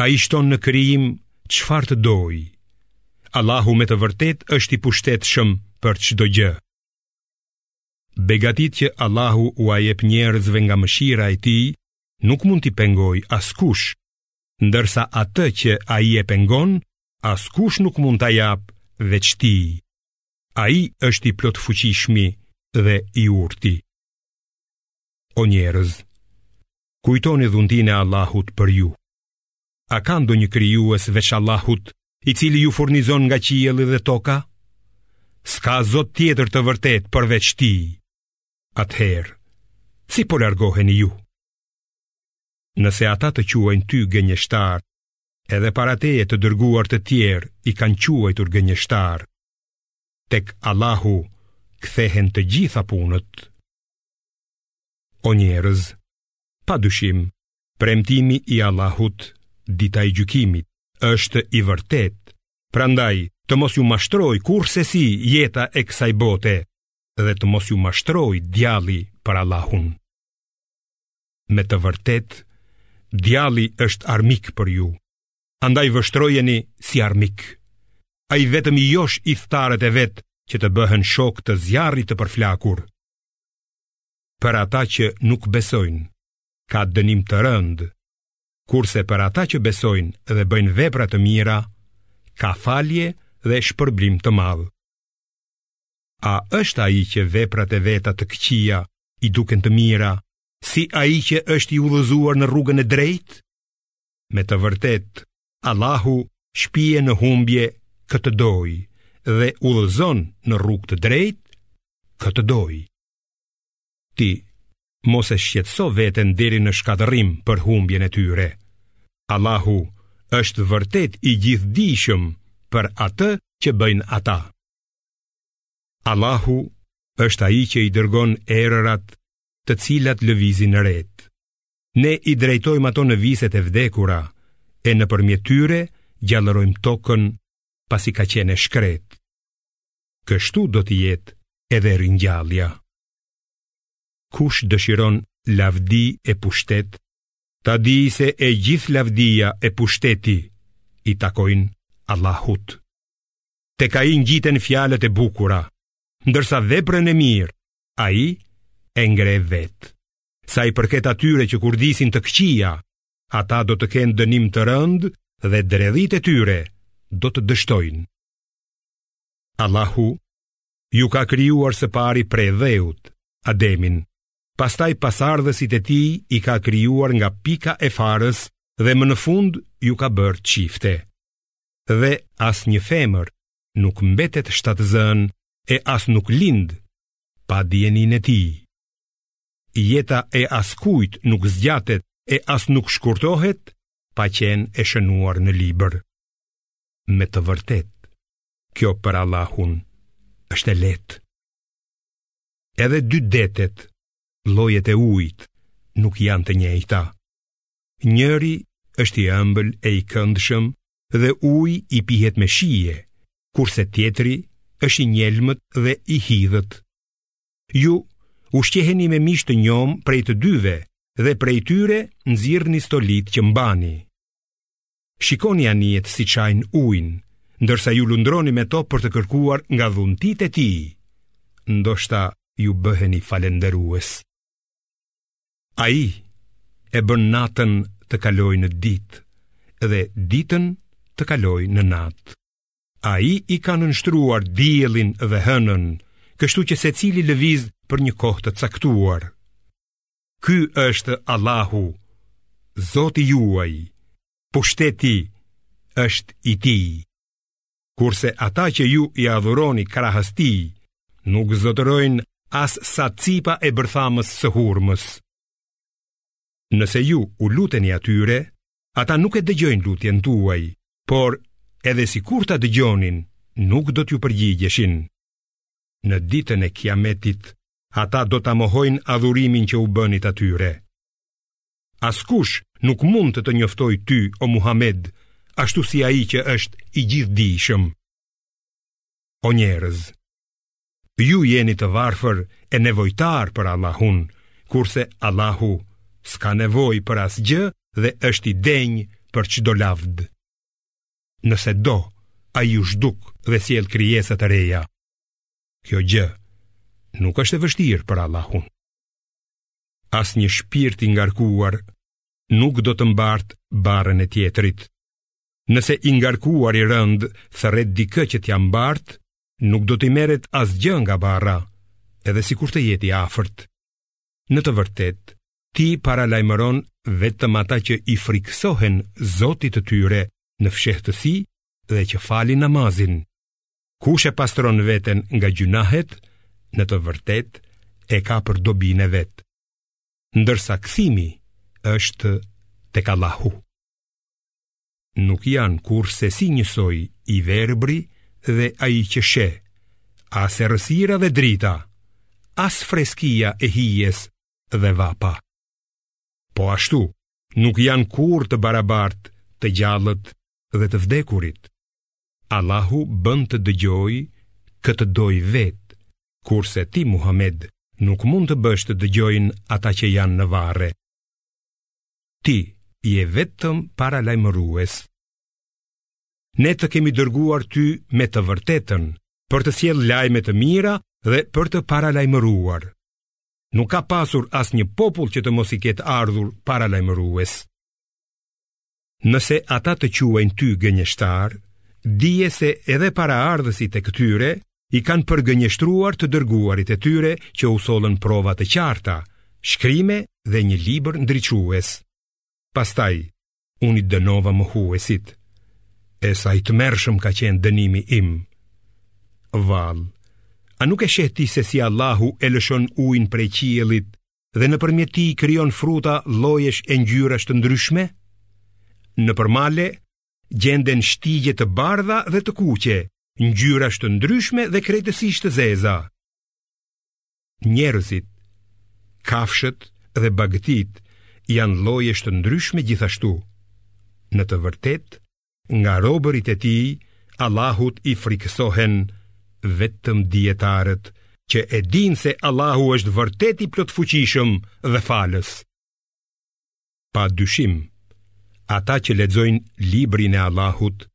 Ai shton në krijim çfarë të dojë Allahu me të vërtetë është i pushtetshëm për çdo gjë Begatitë që Allahu ua jep njerëzve nga mëshira e tij Nuk mund t'i pengojë askush Ndërsa atë që ai e pengon Askush nuk mund ta japë veç tij Ai është i plotfuqishmi dhe i urti O njerëz kujtoni dhuntinë e Allahut për ju. A ka ndonjë krijues veç Allahut, i cili ju furnizon nga qielli dhe toka? S'ka zot tjetër të vërtetë përveç tij. Atëherë, si po largoheni ju? Nëse ata të quajnë ty gënjeshtar, edhe para teje të dërguar të tjerë i kanë quajtur gënjeshtarë, tek Allahu kthehen të gjitha punët. O njerëz, pa dyshim, premtimi i Allahut, dita i gjykimit, është i vërtetë, prandaj të mos ju mashtrojë kurrsesi jeta e kësaj bote dhe të mos ju mashtrojë djalli për Allahun. Me të vërtetë, djalli është armik për ju, andaj vështrojeni si armik. Ai vetëm i josh ithtarët e vet që të bëhen shokë të zjarrit të përflakur. Për ata që nuk besojnë, ka dënim të rëndë, kurse për ata që besojnë dhe bëjnë vepra të mira, ka falje dhe shpërblim të madh. A është ai që veprat e veta të këqija i duken të mira, si ai që është i udhëzuar në rrugën e drejtë? Me të vërtetë, Allahu shpie në humbje kë të dojë dhe udhëzon në rrugë të drejtë kë të dojë. Ti mos e shqetëso veten deri në shkatërrim për humbjen e tyre. Allahu është vërtet i gjithdijshëm për atë që bëjnë ata. Allahu është ai që i dërgon erërat të cilat lëvizin retë. Ne i drejtojmë ato në viset e vdekura, e nëpërmjet tyre gjallërojmë tokën pasi ka qenë e shkretë. Kështu do të jetë edhe ringjallja. Kush dëshiron lavdi e pushtet, ta dijë se e gjithë lavdia e pushteti i takojnë Allahut. Tek ai ngjiten fjalët e bukura, ndërsa veprën e mirë, ai e ngre vetë. Sa i përket atyre që kurdisin të këqija, ata do të kenë dënim të rëndë dhe dredhitë e tyre do të dështojnë. Allahu ju ka krijuar së pari prej dheut, Ademin, pastaj pasardhësit e tij i ka krijuar nga pika e farës dhe më në fund ju ka bërë çifte. Dhe asnjë femër nuk mbetet shtatzënë e as nuk lind pa dijeninë e tij. jeta e askujt nuk zgjatet e as nuk shkurtohet pa qenë e shënuar në libër. Me të vërtetë, kjo për Allahun është e lehtë. Edhe dy detet, llojet e ujit, nuk janë të njëjta. Njëri është i ëmbël e i këndshëm dhe uji i pihet me shije, kurse tjetri është i njelmët dhe i hidhët. Ju ushqeheni me mish të njomë prej të dyve dhe prej tyre nxirrni stolitë që mbani. Shikoni anijet si çajnë ujin, ndërsa ju lundroni me to për të kërkuar nga dhuntitë e tij. Ndoshta ju bëheni falënderues. Ai e bën natën të kalojë në ditë dhe ditën të kalojë në natë. Ai i ka nënshtruar diellin dhe hënën, kështu që secili lëviz për një kohë të caktuar. Ky është Allahu, Zoti juaj, pushteti është i tij. Kurse ata që ju i adhuroni krahas tij, nuk zotërojnë as sa cipa e bërthamës së hurmës. Nëse ju u luteni atyre, Ata nuk e dëgjojnë lutjen tuaj, por edhe sikur ta dëgjonin, nuk do t'ju përgjigjeshin. Në ditën e kiametit, ata do ta mohojnë adhurimin që u bënit atyre. Askush nuk mund të të njoftojë ty, o Muhamed, ashtu si ai që është i gjithëdijshëm. O njerëz, Ju jeni të varfër e nevojtarë për Allahun, kurse Allahu s'ka nevojë për asgjë dhe është i denjë për çdo lavd. Nëse do, ai ju zhduk dhe sjell krijesa të reja. Kjo gjë nuk është e vështirë për Allahun. Asnjë shpirt i ngarkuar nuk do të mbartë barrën e tjetrit. Nëse i ngarkuari rëndë thërret dikë që t'ia mbartë, nuk do t'i merret asgjë nga barra, edhe sikur të jetë i afërt. Në të vërtetë, ti paralajmëron vetëm ata që i frikësohen zotit të tyre në fshehtësi dhe që falin namazin. Kush e pastron veten nga gjynahet, në të vërtetë e ka për dobinë e vet. Ndërsa kthimi është tek Allahu. nuk janë kurrsesi njësoj i verbri dhe ai që sheh, as errësira dhe drita, as freskia e hijes dhe vapa. Po ashtu, nuk janë kurrë të barabartë të gjallët dhe të vdekurit. Allahu bën të dëgjojë kë të dojë vetë, kurse ti Muhammed nuk mund të bësh të dëgjojnë ata që janë në varre. Ti je vetëm paralajmërues. Ne të kemi dërguar ty me të vërtetën, për të sjellë lajme të mira dhe për të paralajmëruar. Nuk ka pasur asnjë popull që të mos i ketë ardhur paralajmërues. Nëse ata të quajnë ty gënjeshtar, dije se edhe paraardhësit e këtyre i kanë përgënjeshtruar të dërguarit e tyre që u sollën prova të qarta, shkrime dhe një libër ndriçues. Pastaj, unë i dënova mohuesit. E sa i tmerrshëm ka qenë dënimi im. Vallë, a nuk e sheh ti se si Allahu e lëshon ujin prej qiellit dhe nëpërmjet tij krijon fruta llojesh e ngjyrash të ndryshme? Nëpër male, gjenden shtigje të bardha dhe të kuqe, ngjyrash të ndryshme dhe krejtësisht të zeza. Njerëzit, kafshët dhe bagëtitë janë llojesh të ndryshme gjithashtu. Në të vërtetë, nga robërit e tij, Allahut i frikësohen vetëm dijetarët që e dinë se Allahu është vërtet i plotfuqishëm dhe falës. Pa dyshim, ata që lexojnë librin e Allahut,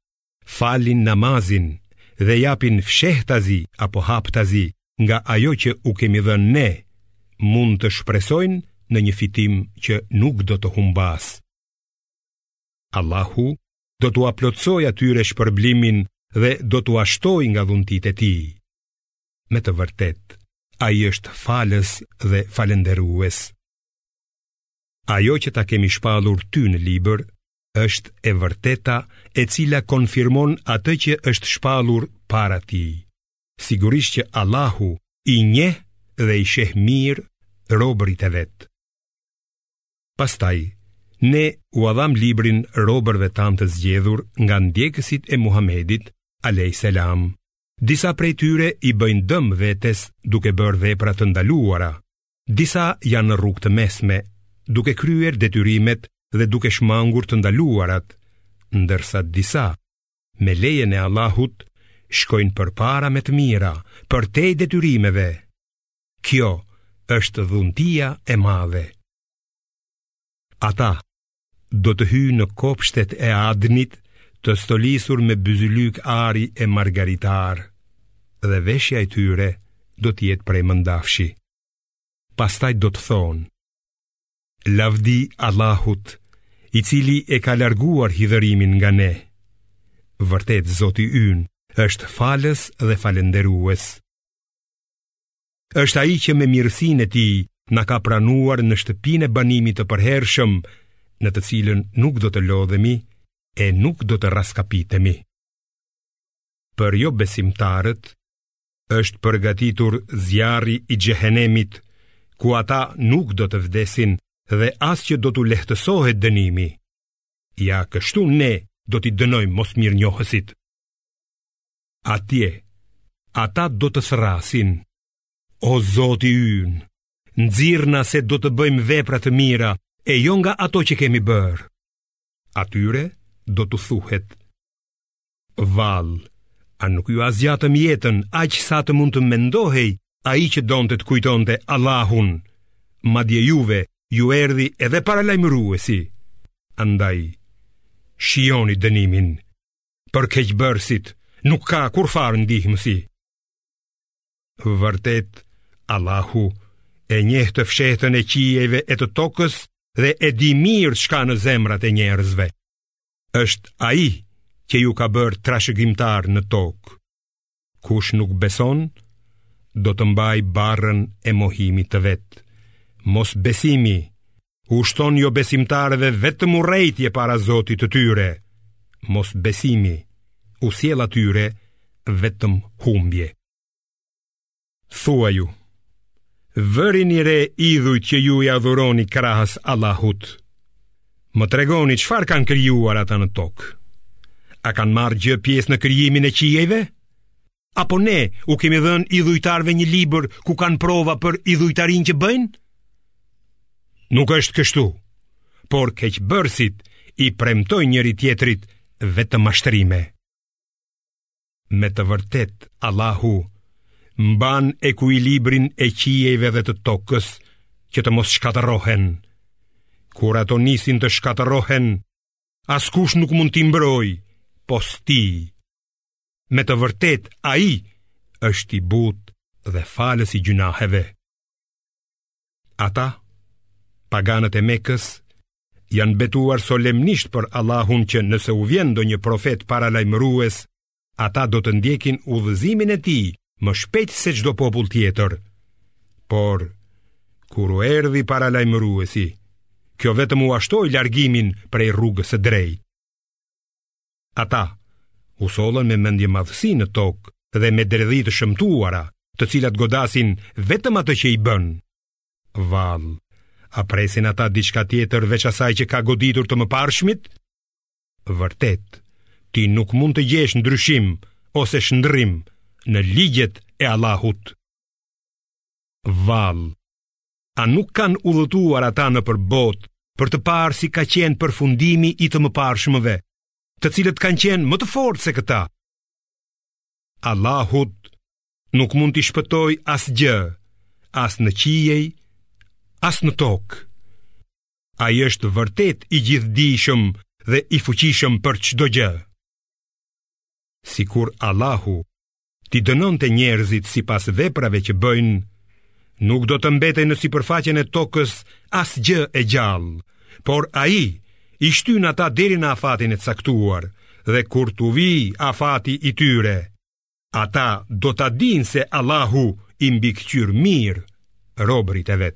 falin namazin dhe japin fshehtazi apo haptazi nga ajo që u kemi dhënë ne, mund të shpresojnë në një fitim që nuk do të humbasë. Allahu do t'ua plotësojë atyre shpërblimin dhe do t'ua shtojë nga dhuntitë e tij. Me të vërtetë, ai është falës dhe falënderues. Ajo që ta kemi shpallur ty në libër është e vërteta e cila konfirmon atë që është shpallur para tij. Sigurisht që Allahu i njeh dhe i sheh mirë robërit e vet. Pastaj, ne ua dhamë librin robërve tanë të zgjedhur nga ndjekësit e Muhamedit, a.s. Disa prej tyre i bëjnë dëm vetes duke bërë vepra të ndaluara, Disa janë në rrugë të mesme, duke kryer detyrimet dhe duke shmangur të ndaluarat, ndërsa disa, me lejen e Allahut, shkojnë përpara me të mira, përtej detyrimeve. Kjo është dhuntia e madhe. Ata, do të hyjnë në kopshtet e adnit të stolisur me byzylykë ari e margaritarë dhe veshja e tyre do të jetë prej mëndafshi. Pastaj do të thonë: Lavdi Allahut, i cili e ka larguar hidhërimin nga ne. Vërtet Zoti ynë është falës dhe falënderues. Është ai që me mirësinë e tij na ka pranuar në shtëpinë e banimit të përhershëm, në të cilën nuk do të lodhemi e nuk do të rraskapitemi. Për jobesimtarët është përgatitur zjarri i xhehenemit, ku ata nuk do të vdesin dhe as që do t'u lehtësohet dënimi. Ja kështu ne do t'i dënojmë mosmirënjohësit. atje, ata do të thërrasin. O Zoti ynë, nxirrna se do të bëjmë vepra të mira e jo nga ato që kemi bërë. Atyre do t'u thuhet: Vallë, a nuk jua zgjatëm jetën aq sa të mund të mendohej ai që donte të kujtonte Allahun? Madje juve ju erdhi edhe paralajmëruesi. Andaj, shijoni dënimin për keqbërësit nuk ka kurrfarë ndihmësi. Vërtet, Allahu e njeh të fshehtën e qiejve e të tokës dhe e di mirë ç'ka në zemrat e njerëzve. Është ai që ju ka bërë trashëgimtarë në tokë. Kush nuk beson, do të mbajë barrën e mohimit të vet. Mosbesimi u shton jobesimtarëve vetëm urrejtje para Zotit të tyre. Mosbesimi u sjell atyre vetëm humbje. Thuaju, vërini re idhujt që ju i adhuroni krahas Allahut. Më tregoni çfarë kanë krijuar ata në tokë. A kanë marrë gjë pjesë në krijimin e qiejve? Apo ne u kemi dhënë idhujtarëve një libër ku kanë prova për idhujtarinë që bëjnë? Nuk është kështu, por keqbërësit i premtojnë njëri-tjetrit vetëm mashtrime. Me të vërtetë, Allahu mban ekuilibrin e qiejve dhe të tokës që të mos shkatërrohen. Kur ato nisin të shkatërrohen, askush nuk mund t'i mbrojë, pos tij. Me të vërtetë, ai është i butë dhe falës i gjynaheve. Ata, paganët e Mekës, janë betuar solemnisht për Allahun që nëse u vjen ndonjë profet paralajmërues, ata do të ndjekin udhëzimin e tij më shpejt se çdo popull tjetër. Por, kur u erdhi paralajmëruesi, kjo vetëm ua shtoi largimin prej rrugës së drejtë. Ata u sollën me mendjemadhësi në tokë dhe me dredhi të shëmtuara, të cilat godasin vetëm atë që i bën. Vallë, a presin ata diçka tjetër veç asaj që ka goditur të mëparshmit? Vërtet, ti nuk mund të gjesh ndryshim ose shndërrim në ligjet e Allahut. Vallë, a nuk kanë udhëtuar ata nëpër botë për të parë si ka qenë përfundimi i të mëparshmëve, të cilët kanë qenë më të fortë se këta? Allahut nuk mund t'i shpëtojë asgjë, as në qiej, as në tokë. Ai është vërtet i gjithëdijshëm dhe i fuqishëm për çdo gjë. Sikur Allahu t'i dënonte njerëzit sipas veprave që bëjnë, nuk do të mbetej në sipërfaqen e tokës asgjë e gjallë, por ai i shtyn ata deri në afatin e caktuar, dhe kur t'u vijë afati i tyre, ata do ta dinë se Allahu i mbikëqyr mirë robërit e vet.